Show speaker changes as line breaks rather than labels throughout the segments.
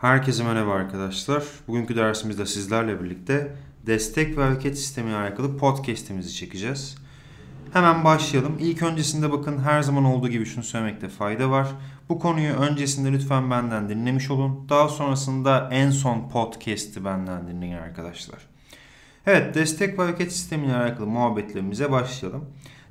Herkese merhaba arkadaşlar. Bugünkü dersimizde sizlerle birlikte destek ve hareket sistemiyle alakalı podcast'imizi çekeceğiz. Hemen başlayalım. İlk öncesinde bakın her zaman olduğu gibi şunu söylemekte fayda var. Bu konuyu öncesinde lütfen benden dinlemiş olun. Daha sonrasında en son podcast'i benden dinleyin arkadaşlar. Evet destek ve hareket sistemiyle alakalı muhabbetlerimize başlayalım.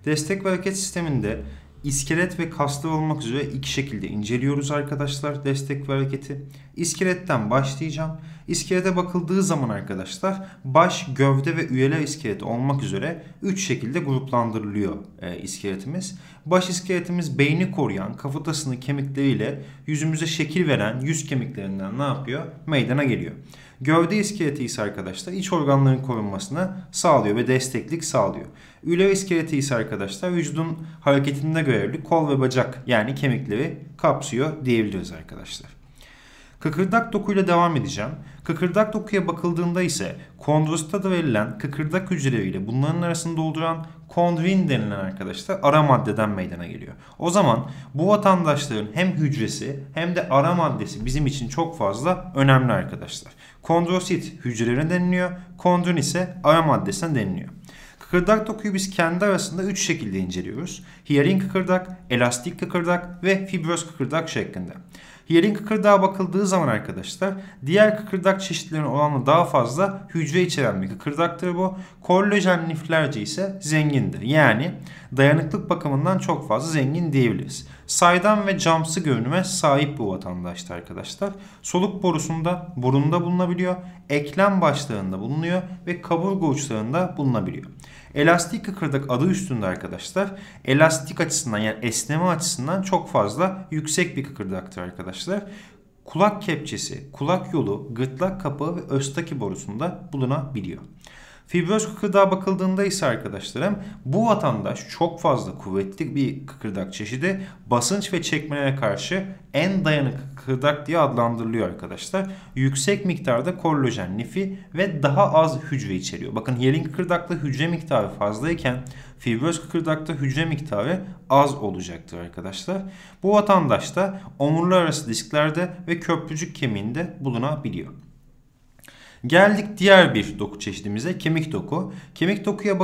Destek ve hareket sisteminde İskelet ve kaslar olmak üzere iki şekilde inceliyoruz arkadaşlar destek ve hareketi. İskeletten başlayacağım. İskelete bakıldığı zaman arkadaşlar baş, gövde ve üyeler iskeleti olmak üzere 3 şekilde gruplandırılıyor e, iskeletimiz. Baş iskeletimiz beyni koruyan kafatasını kemikleriyle yüzümüze şekil veren yüz kemiklerinden ne yapıyor? Meydana geliyor. Gövde iskeleti ise arkadaşlar iç organların korunmasını sağlıyor ve desteklik sağlıyor. Üler iskeleti ise arkadaşlar vücudun hareketinde görevli kol ve bacak yani kemikleri kapsıyor diyebiliriz arkadaşlar. Kıkırdak dokuyla devam edeceğim. Kıkırdak dokuya bakıldığında ise kondrositada verilen kıkırdak hücreleriyle bunların arasında dolduran kondrin denilen arkadaşlar ara maddeden meydana geliyor. O zaman bu vatandaşların hem hücresi hem de ara maddesi bizim için çok fazla önemli arkadaşlar. Kondrosit hücrelerine deniliyor. Kondrin ise ara maddesine deniliyor. Kıkırdak dokuyu biz kendi arasında 3 şekilde inceliyoruz. Hyarin kıkırdak, elastik kıkırdak ve fibroz kıkırdak şeklinde. Hyarin kıkırdağa bakıldığı zaman arkadaşlar diğer kıkırdak çeşitlerine oranla daha fazla hücre içeren bir kıkırdaktır bu. Kollajen liflerce ise zengindir. Yani dayanıklık bakımından çok fazla zengin diyebiliriz. Saydam ve camsı görünüme sahip bu vatandaşta arkadaşlar. Soluk borusunda burunda bulunabiliyor. Eklem başlarında bulunuyor ve kaburga uçlarında bulunabiliyor. Elastik kıkırdak adı üstünde arkadaşlar. Elastik açısından yani esneme açısından çok fazla yüksek bir kıkırdaktır arkadaşlar. Kulak kepçesi, kulak yolu, gırtlak kapağı ve östaki borusunda bulunabiliyor. Fibroz kıkırdağa bakıldığında ise arkadaşlarım bu vatandaş çok fazla kuvvetli bir kıkırdak çeşidi basınç ve çekmelere karşı en dayanıklı kıkırdak diye adlandırılıyor arkadaşlar. Yüksek miktarda kollajen lifi ve daha az hücre içeriyor. Bakın hyarin kıkırdakta hücre miktarı fazlayken fibroz kıkırdakta hücre miktarı az olacaktır arkadaşlar. Bu vatandaşta omurlar arası disklerde ve köprücük kemiğinde bulunabiliyor. Geldik diğer bir doku çeşidimize kemik doku. Kemik dokuya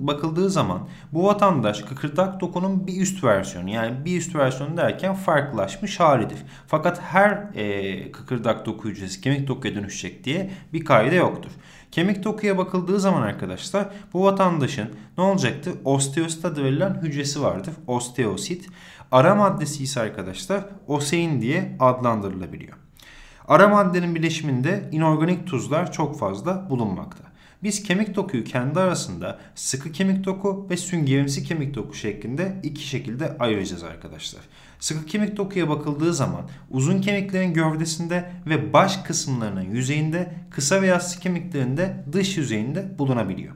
bakıldığı zaman bu vatandaş kıkırdak dokunun bir üst versiyonu yani bir üst versiyonu derken farklılaşmış halidir. Fakat her e, kıkırdak doku hücresi kemik dokuya dönüşecek diye bir kaide yoktur. Kemik dokuya bakıldığı zaman arkadaşlar bu vatandaşın ne olacaktır? Osteosit adı verilen hücresi vardır. Osteosit. Ara maddesi ise arkadaşlar osein diye adlandırılabiliyor. Ara maddenin bileşiminde inorganik tuzlar çok fazla bulunmakta. Biz kemik dokuyu kendi arasında sıkı kemik doku ve süngerimsi kemik doku şeklinde iki şekilde ayıracağız arkadaşlar. Sıkı kemik dokuya bakıldığı zaman uzun kemiklerin gövdesinde ve baş kısımlarının yüzeyinde kısa ve yassı kemiklerin de dış yüzeyinde bulunabiliyor.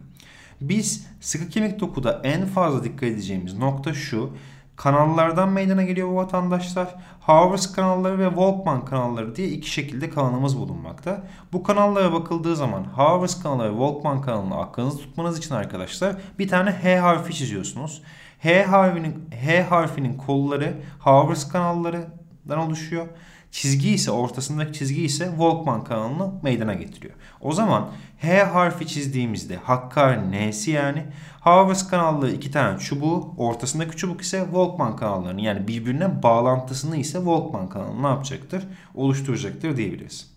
Biz sıkı kemik dokuda en fazla dikkat edeceğimiz nokta şu. Kanallardan meydana geliyor bu vatandaşlar. Havers kanalları ve Volkmann kanalları diye iki şekilde kanalımız bulunmakta. Bu kanallara bakıldığı zaman Havers kanalı ve Volkmann kanalını aklınızda tutmanız için arkadaşlar bir tane H harfi çiziyorsunuz. H harfinin H harfinin kolları Havers kanallarından oluşuyor. Çizgi ise ortasındaki çizgi ise Volkmann kanalını meydana getiriyor. O zaman H harfi çizdiğimizde Hakkari N'si yani Havers kanalları iki tane çubuğu ortasındaki çubuk ise Volkmann kanallarını yani birbirine bağlantısını ise Volkmann kanalı ne yapacaktır? Oluşturacaktır diyebiliriz.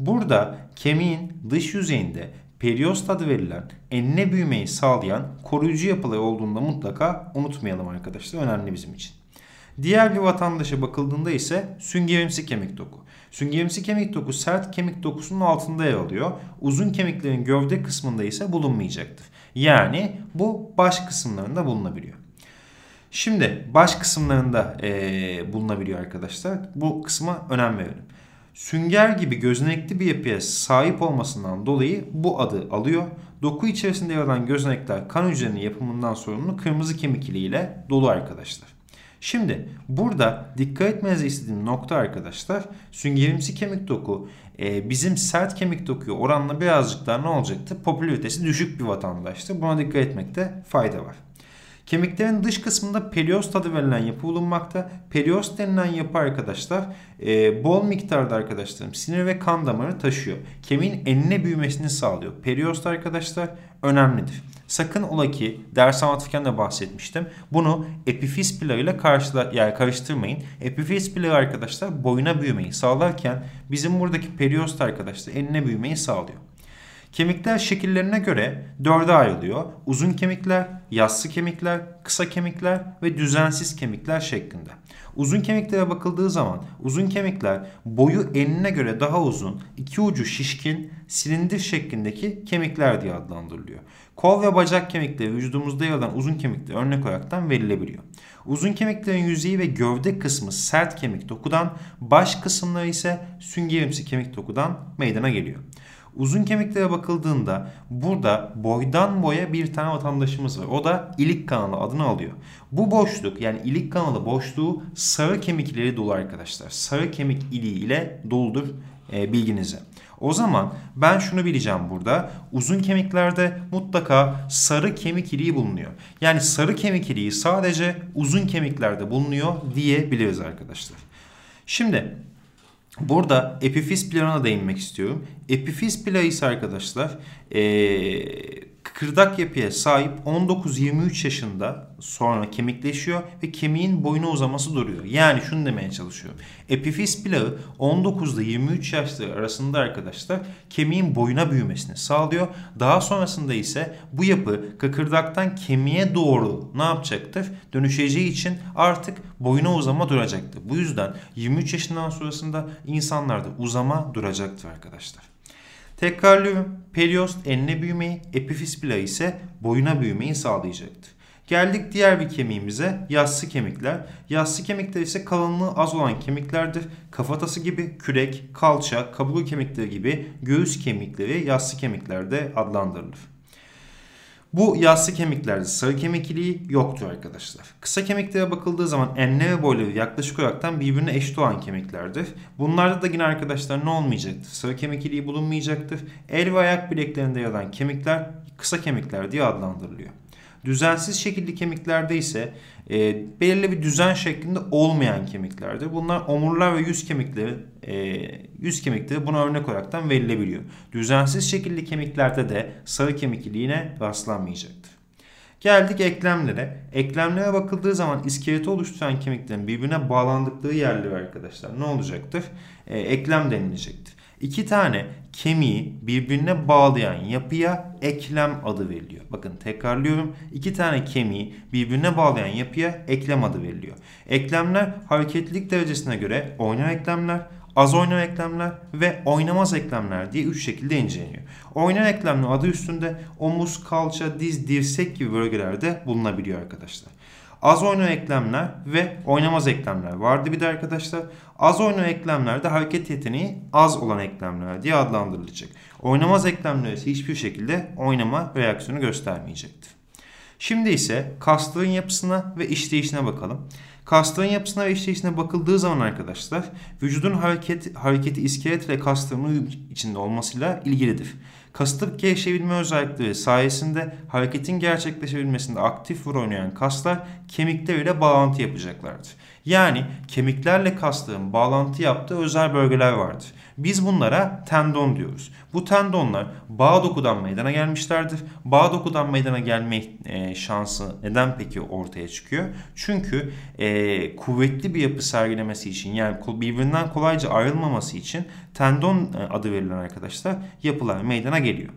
Burada kemiğin dış yüzeyinde periost adı verilen enine büyümeyi sağlayan koruyucu yapıları olduğunda mutlaka unutmayalım arkadaşlar. Önemli bizim için. Diğer bir vatandaşa bakıldığında ise süngerimsi kemik doku. Süngerimsi kemik doku sert kemik dokusunun altında yer alıyor. Uzun kemiklerin gövde kısmında ise bulunmayacaktır. Yani bu baş kısımlarında bulunabiliyor. Şimdi baş kısımlarında e, bulunabiliyor arkadaşlar. Bu kısma önem verelim. Sünger gibi gözenekli bir yapıya sahip olmasından dolayı bu adı alıyor. Doku içerisinde yer alan gözenekler kan hücrelerinin yapımından sorumlu kırmızı kemik ile dolu arkadaşlar. Şimdi burada dikkat etmenizi istediğim nokta arkadaşlar süngerimsi kemik doku e, bizim sert kemik dokuya oranla birazcık daha ne olacaktı? Popülaritesi düşük bir vatandaştı. Buna dikkat etmekte fayda var. Kemiklerin dış kısmında periost adı verilen yapı bulunmakta. Periost denilen yapı arkadaşlar e, bol miktarda arkadaşlarım sinir ve kan damarı taşıyor. Kemiğin enine büyümesini sağlıyor. Periost arkadaşlar önemlidir. Sakın ola ki ders anlatırken de bahsetmiştim. Bunu epifiz ile karşıla, yani karıştırmayın. Epifiz plağı arkadaşlar boyuna büyümeyi sağlarken bizim buradaki periost arkadaşlar enine büyümeyi sağlıyor. Kemikler şekillerine göre dörde ayrılıyor. Uzun kemikler, yassı kemikler, kısa kemikler ve düzensiz kemikler şeklinde. Uzun kemiklere bakıldığı zaman uzun kemikler boyu enine göre daha uzun, iki ucu şişkin, silindir şeklindeki kemikler diye adlandırılıyor. Kol ve bacak kemikleri vücudumuzda yer alan uzun kemikler örnek olaraktan verilebiliyor. Uzun kemiklerin yüzeyi ve gövde kısmı sert kemik dokudan, baş kısımları ise süngerimsi kemik dokudan meydana geliyor. Uzun kemiklere bakıldığında burada boydan boya bir tane vatandaşımız var. O da ilik kanalı adını alıyor. Bu boşluk yani ilik kanalı boşluğu sarı kemikleri dolu arkadaşlar. Sarı kemik iliği ile doludur e, bilginize. O zaman ben şunu bileceğim burada. Uzun kemiklerde mutlaka sarı kemik iliği bulunuyor. Yani sarı kemik iliği sadece uzun kemiklerde bulunuyor diyebiliriz arkadaşlar. Şimdi Burada epifiz plana değinmek istiyorum. Epifiz plağı ise arkadaşlar ee, kıkırdak yapıya sahip 19-23 yaşında sonra kemikleşiyor ve kemiğin boyuna uzaması duruyor. Yani şunu demeye çalışıyorum. Epifiz plağı 19 ile 23 yaşları arasında arkadaşlar kemiğin boyuna büyümesini sağlıyor. Daha sonrasında ise bu yapı kıkırdaktan kemiğe doğru ne yapacaktır? Dönüşeceği için artık boyuna uzama duracaktır. Bu yüzden 23 yaşından sonrasında insanlarda uzama duracaktır arkadaşlar. Tekrarlıyorum. Periost enine büyümeyi, epifiz plağı ise boyuna büyümeyi sağlayacaktır. Geldik diğer bir kemiğimize yassı kemikler. Yassı kemikler ise kalınlığı az olan kemiklerdir. Kafatası gibi kürek, kalça, kaburga kemikleri gibi göğüs kemikleri yassı kemiklerde adlandırılır. Bu yassı kemiklerde sarı kemik iliği yoktur arkadaşlar. Kısa kemiklere bakıldığı zaman enle ve boyları yaklaşık olaraktan birbirine eşit olan kemiklerdir. Bunlarda da yine arkadaşlar ne olmayacaktır? Sarı kemik iliği bulunmayacaktır. El ve ayak bileklerinde yer alan kemikler kısa kemikler diye adlandırılıyor. Düzensiz şekilli kemiklerde ise e, belirli bir düzen şeklinde olmayan kemiklerdir. Bunlar omurlar ve yüz kemikleri, e, yüz kemikleri buna örnek olaraktan verilebiliyor. Düzensiz şekilli kemiklerde de sarı kemik iliğine rastlanmayacaktır. Geldik eklemlere. Eklemlere bakıldığı zaman iskeleti oluşturan kemiklerin birbirine bağlandıkları yerler arkadaşlar ne olacaktır? E, eklem denilecektir. İki tane kemiği birbirine bağlayan yapıya eklem adı veriliyor. Bakın tekrarlıyorum. İki tane kemiği birbirine bağlayan yapıya eklem adı veriliyor. Eklemler hareketlilik derecesine göre oynayan eklemler, az oynayan eklemler ve oynamaz eklemler diye üç şekilde inceleniyor. Oynayan eklemler adı üstünde omuz, kalça, diz, dirsek gibi bölgelerde bulunabiliyor arkadaşlar. Az oynayan eklemler ve oynamaz eklemler vardı bir de arkadaşlar. Az oynayan eklemlerde hareket yeteneği az olan eklemler diye adlandırılacak. Oynamaz eklemler ise hiçbir şekilde oynama reaksiyonu göstermeyecektir. Şimdi ise kasların yapısına ve işleyişine bakalım. Kasların yapısına ve işleyişine bakıldığı zaman arkadaşlar vücudun hareket, hareketi iskelet ve kasların uyum içinde olmasıyla ilgilidir. Kasıtlı gevşeyebilme özellikleri sayesinde hareketin gerçekleşebilmesinde aktif rol oynayan kaslar kemikler ile bağlantı yapacaklardır. Yani kemiklerle kasların bağlantı yaptığı özel bölgeler vardır. Biz bunlara tendon diyoruz. Bu tendonlar bağ dokudan meydana gelmişlerdir. Bağ dokudan meydana gelme e, şansı neden peki ortaya çıkıyor? Çünkü e, kuvvetli bir yapı sergilemesi için yani birbirinden kolayca ayrılmaması için tendon e, adı verilen arkadaşlar yapılar meydana geliyor.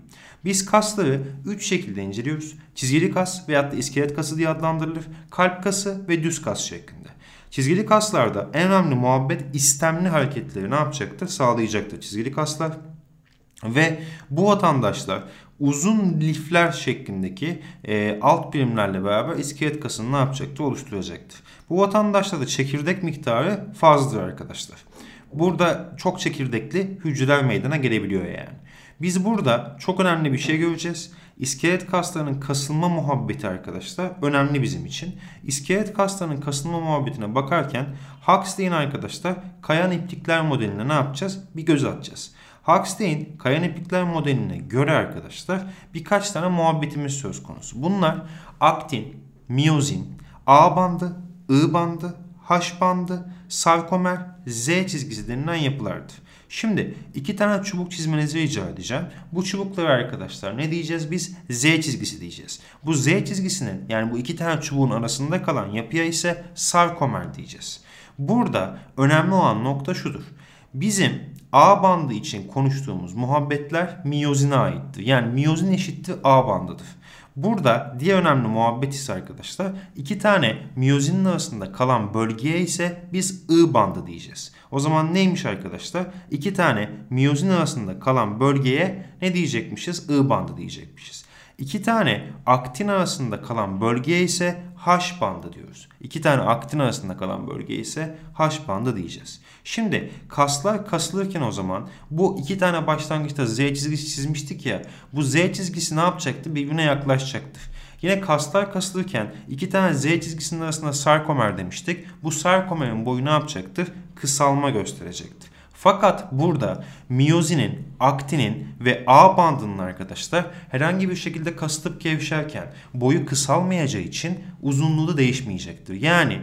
Biz kasları 3 şekilde inceliyoruz. Çizgili kas veyahut da iskelet kası diye adlandırılır. Kalp kası ve düz kas şeklinde. Çizgili kaslarda en önemli muhabbet istemli hareketleri ne yapacaktır? Sağlayacaktır çizgili kaslar. Ve bu vatandaşlar uzun lifler şeklindeki e, alt birimlerle beraber iskelet kasını ne yapacaktır? Oluşturacaktır. Bu vatandaşlarda çekirdek miktarı fazladır arkadaşlar. Burada çok çekirdekli hücreler meydana gelebiliyor yani. Biz burada çok önemli bir şey göreceğiz. İskelet kaslarının kasılma muhabbeti arkadaşlar önemli bizim için. İskelet kaslarının kasılma muhabbetine bakarken Huxley'in arkadaşlar kayan iplikler modeline ne yapacağız? Bir göz atacağız. Huxley'in kayan iplikler modeline göre arkadaşlar birkaç tane muhabbetimiz söz konusu. Bunlar aktin, miyozin, A bandı, I bandı, H bandı, sarkomer, Z çizgisi denilen yapılardır. Şimdi iki tane çubuk çizmenizi rica edeceğim. Bu çubuklara arkadaşlar ne diyeceğiz biz? Z çizgisi diyeceğiz. Bu Z çizgisinin yani bu iki tane çubuğun arasında kalan yapıya ise sarkomer diyeceğiz. Burada önemli olan nokta şudur. Bizim A bandı için konuştuğumuz muhabbetler miyozine aittir. Yani miyozin eşittir A bandıdır. Burada diğer önemli muhabbet ise arkadaşlar iki tane miyozinin arasında kalan bölgeye ise biz I bandı diyeceğiz. O zaman neymiş arkadaşlar? İki tane miyozin arasında kalan bölgeye ne diyecekmişiz? I bandı diyecekmişiz. İki tane aktin arasında kalan bölgeye ise H bandı diyoruz. İki tane aktin arasında kalan bölge ise H bandı diyeceğiz. Şimdi kaslar kasılırken o zaman bu iki tane başlangıçta Z çizgisi çizmiştik ya. Bu Z çizgisi ne yapacaktı? Birbirine yaklaşacaktır. Yine kaslar kasılırken iki tane Z çizgisinin arasında sarkomer demiştik. Bu sarkomerin boyu ne yapacaktır? Kısalma gösterecektir. Fakat burada miyozinin, aktinin ve A bandının arkadaşlar herhangi bir şekilde kasılıp gevşerken boyu kısalmayacağı için uzunluğu da değişmeyecektir. Yani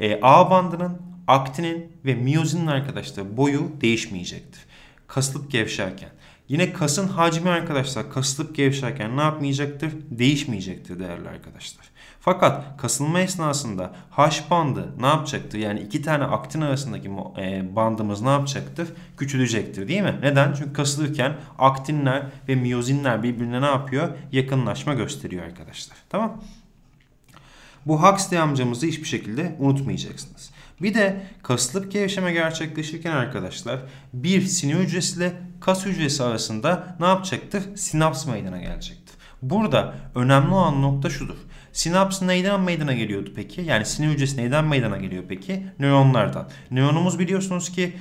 e, A bandının, aktinin ve miyozinin arkadaşlar boyu değişmeyecektir. Kasılıp gevşerken. Yine kasın hacmi arkadaşlar kasılıp gevşerken ne yapmayacaktır? Değişmeyecektir değerli arkadaşlar. Fakat kasılma esnasında H bandı ne yapacaktır? Yani iki tane aktin arasındaki e, bandımız ne yapacaktır? Küçülecektir değil mi? Neden? Çünkü kasılırken aktinler ve miyozinler birbirine ne yapıyor? Yakınlaşma gösteriyor arkadaşlar. Tamam Bu Huxley amcamızı hiçbir şekilde unutmayacaksınız. Bir de kasılıp gevşeme gerçekleşirken arkadaşlar bir sinir hücresiyle kas hücresi arasında ne yapacaktır? Sinaps meydana gelecektir. Burada önemli olan nokta şudur. Sinaps neyden meydana geliyordu peki? Yani sinir hücresi neyden meydana geliyor peki? Nöronlardan. Nöronumuz biliyorsunuz ki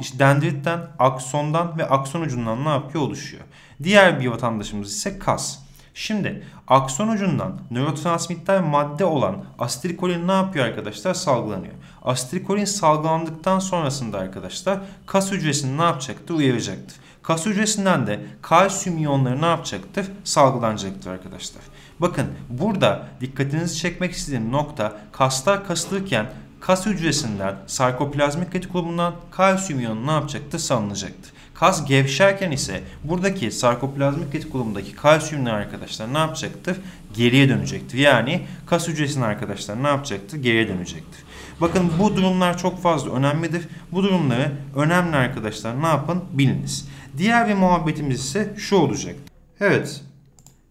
işte dendritten, aksondan ve akson ucundan ne yapıyor? Oluşuyor. Diğer bir vatandaşımız ise kas. Şimdi akson ucundan nörotransmitter madde olan asetilkolin ne yapıyor arkadaşlar? Salgılanıyor. Asetilkolin salgılandıktan sonrasında arkadaşlar kas hücresini ne yapacaktır? Uyaracaktır. Kas hücresinden de kalsiyum iyonları ne yapacaktır? Salgılanacaktır arkadaşlar. Bakın burada dikkatinizi çekmek istediğim nokta kaslar kasılırken kas hücresinden sarkoplazmik retikulumdan kalsiyum iyonu ne yapacaktır? Salınacaktır. Kas gevşerken ise buradaki sarkoplazmik retikulumdaki kalsiyumlar arkadaşlar ne yapacaktır? Geriye dönecektir. Yani kas hücresinin arkadaşlar ne yapacaktır? Geriye dönecektir. Bakın bu durumlar çok fazla önemlidir. Bu durumları önemli arkadaşlar ne yapın? Biliniz. Diğer bir muhabbetimiz ise şu olacak. Evet.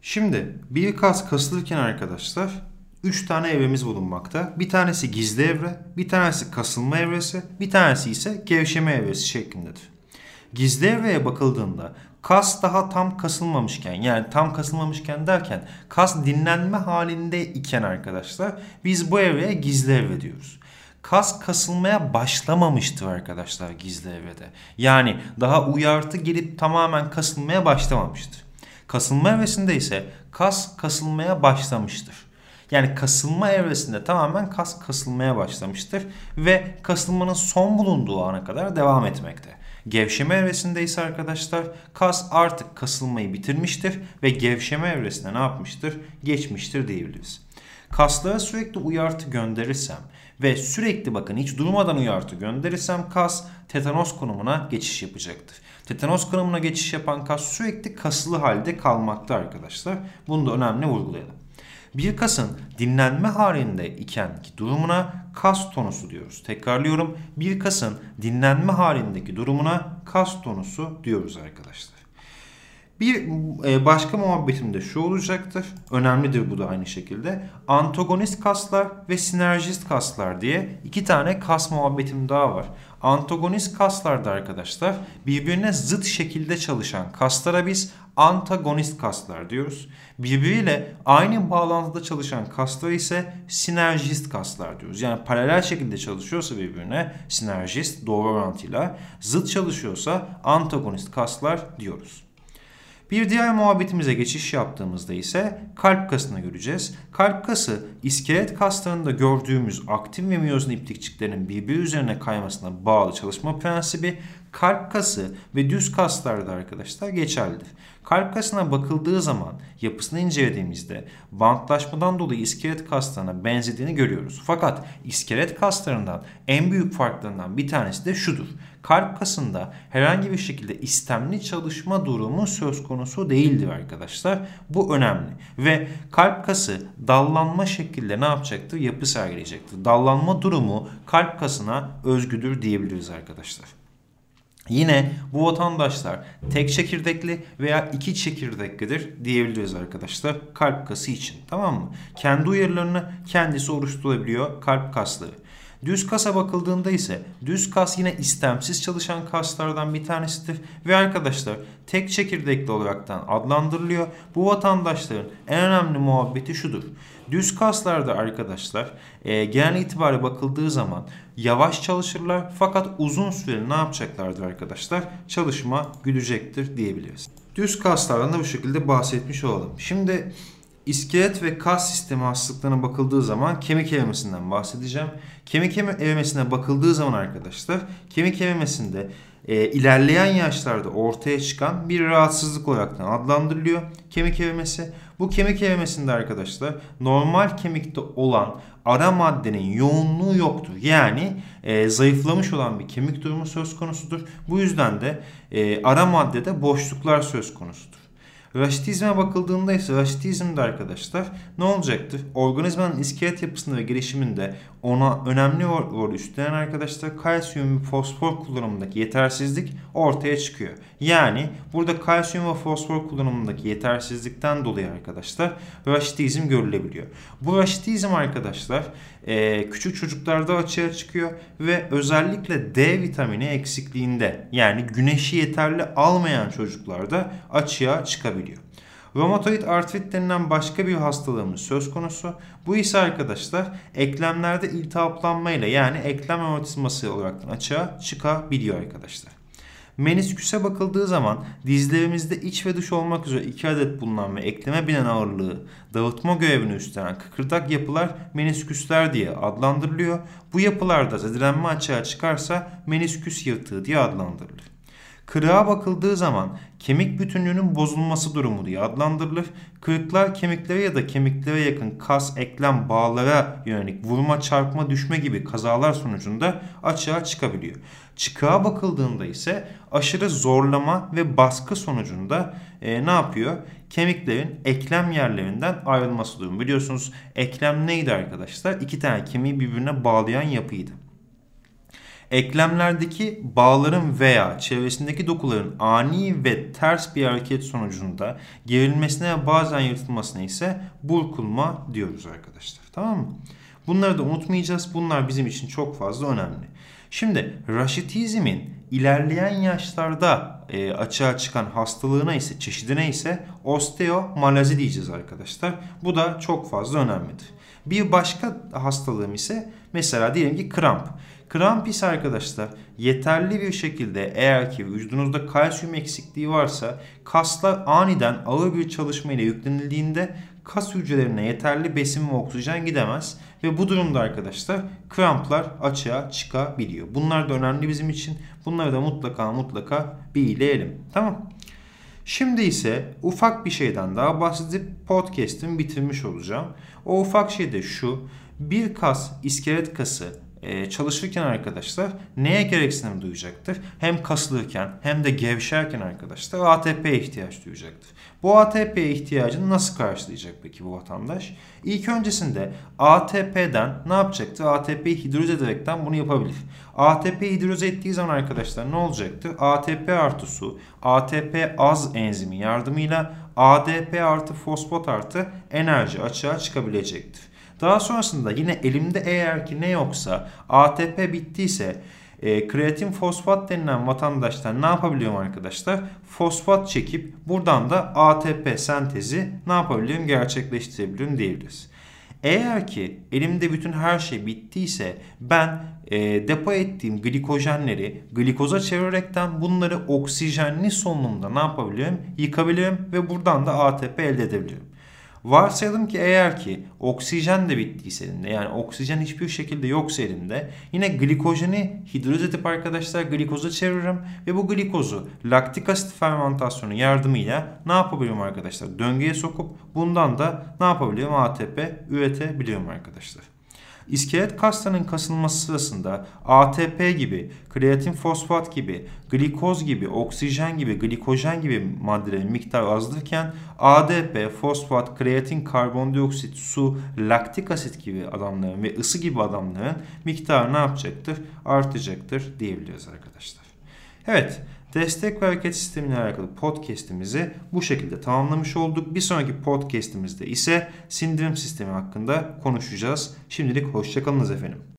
Şimdi bir kas kasılırken arkadaşlar 3 tane evremiz bulunmakta. Bir tanesi gizli evre, bir tanesi kasılma evresi, bir tanesi ise gevşeme evresi şeklindedir. Gizli evreye bakıldığında kas daha tam kasılmamışken yani tam kasılmamışken derken kas dinlenme halinde iken arkadaşlar biz bu evreye gizli evre diyoruz kas kasılmaya başlamamıştır arkadaşlar gizli evrede. Yani daha uyartı gelip tamamen kasılmaya başlamamıştır. Kasılma evresinde ise kas kasılmaya başlamıştır. Yani kasılma evresinde tamamen kas kasılmaya başlamıştır ve kasılmanın son bulunduğu ana kadar devam etmekte. Gevşeme evresinde ise arkadaşlar kas artık kasılmayı bitirmiştir ve gevşeme evresine ne yapmıştır? Geçmiştir diyebiliriz. Kaslara sürekli uyartı gönderirsem ve sürekli bakın hiç durmadan uyartı gönderirsem kas tetanos konumuna geçiş yapacaktır. Tetanos konumuna geçiş yapan kas sürekli kasılı halde kalmakta arkadaşlar. Bunu da önemli vurgulayalım. Bir kasın dinlenme halinde ikenki durumuna kas tonusu diyoruz. Tekrarlıyorum. Bir kasın dinlenme halindeki durumuna kas tonusu diyoruz arkadaşlar. Bir e, başka muhabbetim de şu olacaktır. Önemlidir bu da aynı şekilde. Antagonist kaslar ve sinerjist kaslar diye iki tane kas muhabbetim daha var. Antagonist kaslarda arkadaşlar birbirine zıt şekilde çalışan kaslara biz antagonist kaslar diyoruz. Birbiriyle aynı bağlantıda çalışan kaslar ise sinerjist kaslar diyoruz. Yani paralel şekilde çalışıyorsa birbirine sinerjist doğru orantıyla, zıt çalışıyorsa antagonist kaslar diyoruz. Bir diğer muhabbetimize geçiş yaptığımızda ise kalp kasını göreceğiz. Kalp kası iskelet kaslarında gördüğümüz aktin ve miyozin iplikçiklerin birbiri üzerine kaymasına bağlı çalışma prensibi kalp kası ve düz kaslarda arkadaşlar geçerlidir. Kalp kasına bakıldığı zaman yapısını incelediğimizde bantlaşmadan dolayı iskelet kaslarına benzediğini görüyoruz. Fakat iskelet kaslarından en büyük farklarından bir tanesi de şudur. Kalp kasında herhangi bir şekilde istemli çalışma durumu söz konusu değildir arkadaşlar. Bu önemli. Ve kalp kası dallanma şekilde ne yapacaktır? Yapı sergileyecektir. Dallanma durumu kalp kasına özgüdür diyebiliriz arkadaşlar. Yine bu vatandaşlar tek çekirdekli veya iki çekirdeklidir diyebiliriz arkadaşlar kalp kası için tamam mı? Kendi uyarılarını kendisi oluşturabiliyor kalp kasları. Düz kasa bakıldığında ise düz kas yine istemsiz çalışan kaslardan bir tanesidir ve arkadaşlar tek çekirdekli olaraktan adlandırılıyor. Bu vatandaşların en önemli muhabbeti şudur. Düz kaslarda arkadaşlar e, genel itibariyle bakıldığı zaman yavaş çalışırlar fakat uzun süreli ne yapacaklardır arkadaşlar? Çalışma güdecektir diyebiliriz. Düz kaslardan da bu şekilde bahsetmiş olalım. Şimdi iskelet ve kas sistemi hastalıklarına bakıldığı zaman kemik erimesinden bahsedeceğim. Kemik erimesine bakıldığı zaman arkadaşlar kemik erimesinde e, ilerleyen yaşlarda ortaya çıkan bir rahatsızlık olarak adlandırılıyor kemik erimesi. Bu kemik erimesinde arkadaşlar normal kemikte olan ara maddenin yoğunluğu yoktur. Yani e, zayıflamış olan bir kemik durumu söz konusudur. Bu yüzden de e, ara maddede boşluklar söz konusudur. Raşitizme bakıldığında ise raşitizmde arkadaşlar ne olacaktır? Organizmanın iskelet yapısında ve gelişiminde ona önemli rol üstlenen arkadaşlar kalsiyum ve fosfor kullanımındaki yetersizlik ortaya çıkıyor. Yani burada kalsiyum ve fosfor kullanımındaki yetersizlikten dolayı arkadaşlar raşitizm görülebiliyor. Bu raşitizm arkadaşlar e, küçük çocuklarda açığa çıkıyor ve özellikle D vitamini eksikliğinde yani güneşi yeterli almayan çocuklarda açığa çıkabiliyor. Romatoid artrit denilen başka bir hastalığımız söz konusu. Bu ise arkadaşlar eklemlerde iltihaplanmayla yani eklem romatizması olarak açığa çıkabiliyor arkadaşlar. Menisküse bakıldığı zaman dizlerimizde iç ve dış olmak üzere iki adet bulunan ve ekleme binen ağırlığı dağıtma görevini üstlenen kıkırdak yapılar menisküsler diye adlandırılıyor. Bu yapılarda zedelenme açığa çıkarsa menisküs yırtığı diye adlandırılır. Kırığa bakıldığı zaman kemik bütünlüğünün bozulması durumu diye adlandırılır. Kırıklar kemiklere ya da kemiklere yakın kas, eklem, bağlara yönelik vurma, çarpma, düşme gibi kazalar sonucunda açığa çıkabiliyor. Çıkığa bakıldığında ise aşırı zorlama ve baskı sonucunda e, ne yapıyor? Kemiklerin eklem yerlerinden ayrılması durumu. Biliyorsunuz eklem neydi arkadaşlar? İki tane kemiği birbirine bağlayan yapıydı. Eklemlerdeki bağların veya çevresindeki dokuların ani ve ters bir hareket sonucunda gerilmesine ve bazen yırtılmasına ise burkulma diyoruz arkadaşlar. Tamam mı? Bunları da unutmayacağız. Bunlar bizim için çok fazla önemli. Şimdi raşitizmin ilerleyen yaşlarda e, açığa çıkan hastalığına ise çeşidine ise osteomalazi diyeceğiz arkadaşlar. Bu da çok fazla önemlidir. Bir başka hastalığım ise mesela diyelim ki kramp. Kramp ise arkadaşlar yeterli bir şekilde eğer ki vücudunuzda kalsiyum eksikliği varsa kaslar aniden ağır bir çalışma yüklenildiğinde kas hücrelerine yeterli besin ve oksijen gidemez ve bu durumda arkadaşlar kramplar açığa çıkabiliyor. Bunlar da önemli bizim için. Bunları da mutlaka mutlaka bilgileyelim. Tamam. Şimdi ise ufak bir şeyden daha bahsedip podcast'imi bitirmiş olacağım. O ufak şey de şu. Bir kas, iskelet kası e, çalışırken arkadaşlar neye gereksinim duyacaktır? Hem kasılırken hem de gevşerken arkadaşlar ATP ihtiyaç duyacaktır. Bu ATP ihtiyacını nasıl karşılayacak peki bu vatandaş? İlk öncesinde ATP'den ne yapacaktır? ATP hidroz ederekten bunu yapabilir. ATP hidroz ettiği zaman arkadaşlar ne olacaktır? ATP artı su, ATP az enzimi yardımıyla ADP artı fosfat artı enerji açığa çıkabilecektir. Daha sonrasında yine elimde eğer ki ne yoksa ATP bittiyse e, kreatin fosfat denilen vatandaşlar ne yapabiliyorum arkadaşlar? Fosfat çekip buradan da ATP sentezi ne yapabiliyorum? Gerçekleştirebiliyorum diyebiliriz. Eğer ki elimde bütün her şey bittiyse ben e, depo ettiğim glikojenleri glikoza çevirerekten bunları oksijenli solunumda ne yapabiliyorum? Yıkabiliyorum ve buradan da ATP elde edebiliyorum. Varsayalım ki eğer ki oksijen de bittiyse elinde yani oksijen hiçbir şekilde yoksa elinde yine glikojeni hidroz edip arkadaşlar glikoza çeviririm ve bu glikozu laktik asit fermentasyonu yardımıyla ne yapabilirim arkadaşlar? Döngüye sokup bundan da ne yapabiliyorum? ATP üretebiliyorum arkadaşlar. İskelet kaslarının kasılması sırasında ATP gibi, kreatin fosfat gibi, glikoz gibi, oksijen gibi, glikojen gibi maddelerin miktarı azalırken ADP, fosfat, kreatin, karbondioksit, su, laktik asit gibi adamların ve ısı gibi adamların miktarı ne yapacaktır? Artacaktır diyebiliriz arkadaşlar. Evet, destek ve hareket sistemiyle alakalı podcast'imizi bu şekilde tamamlamış olduk. Bir sonraki podcast'imizde ise sindirim sistemi hakkında konuşacağız. Şimdilik hoşçakalınız efendim.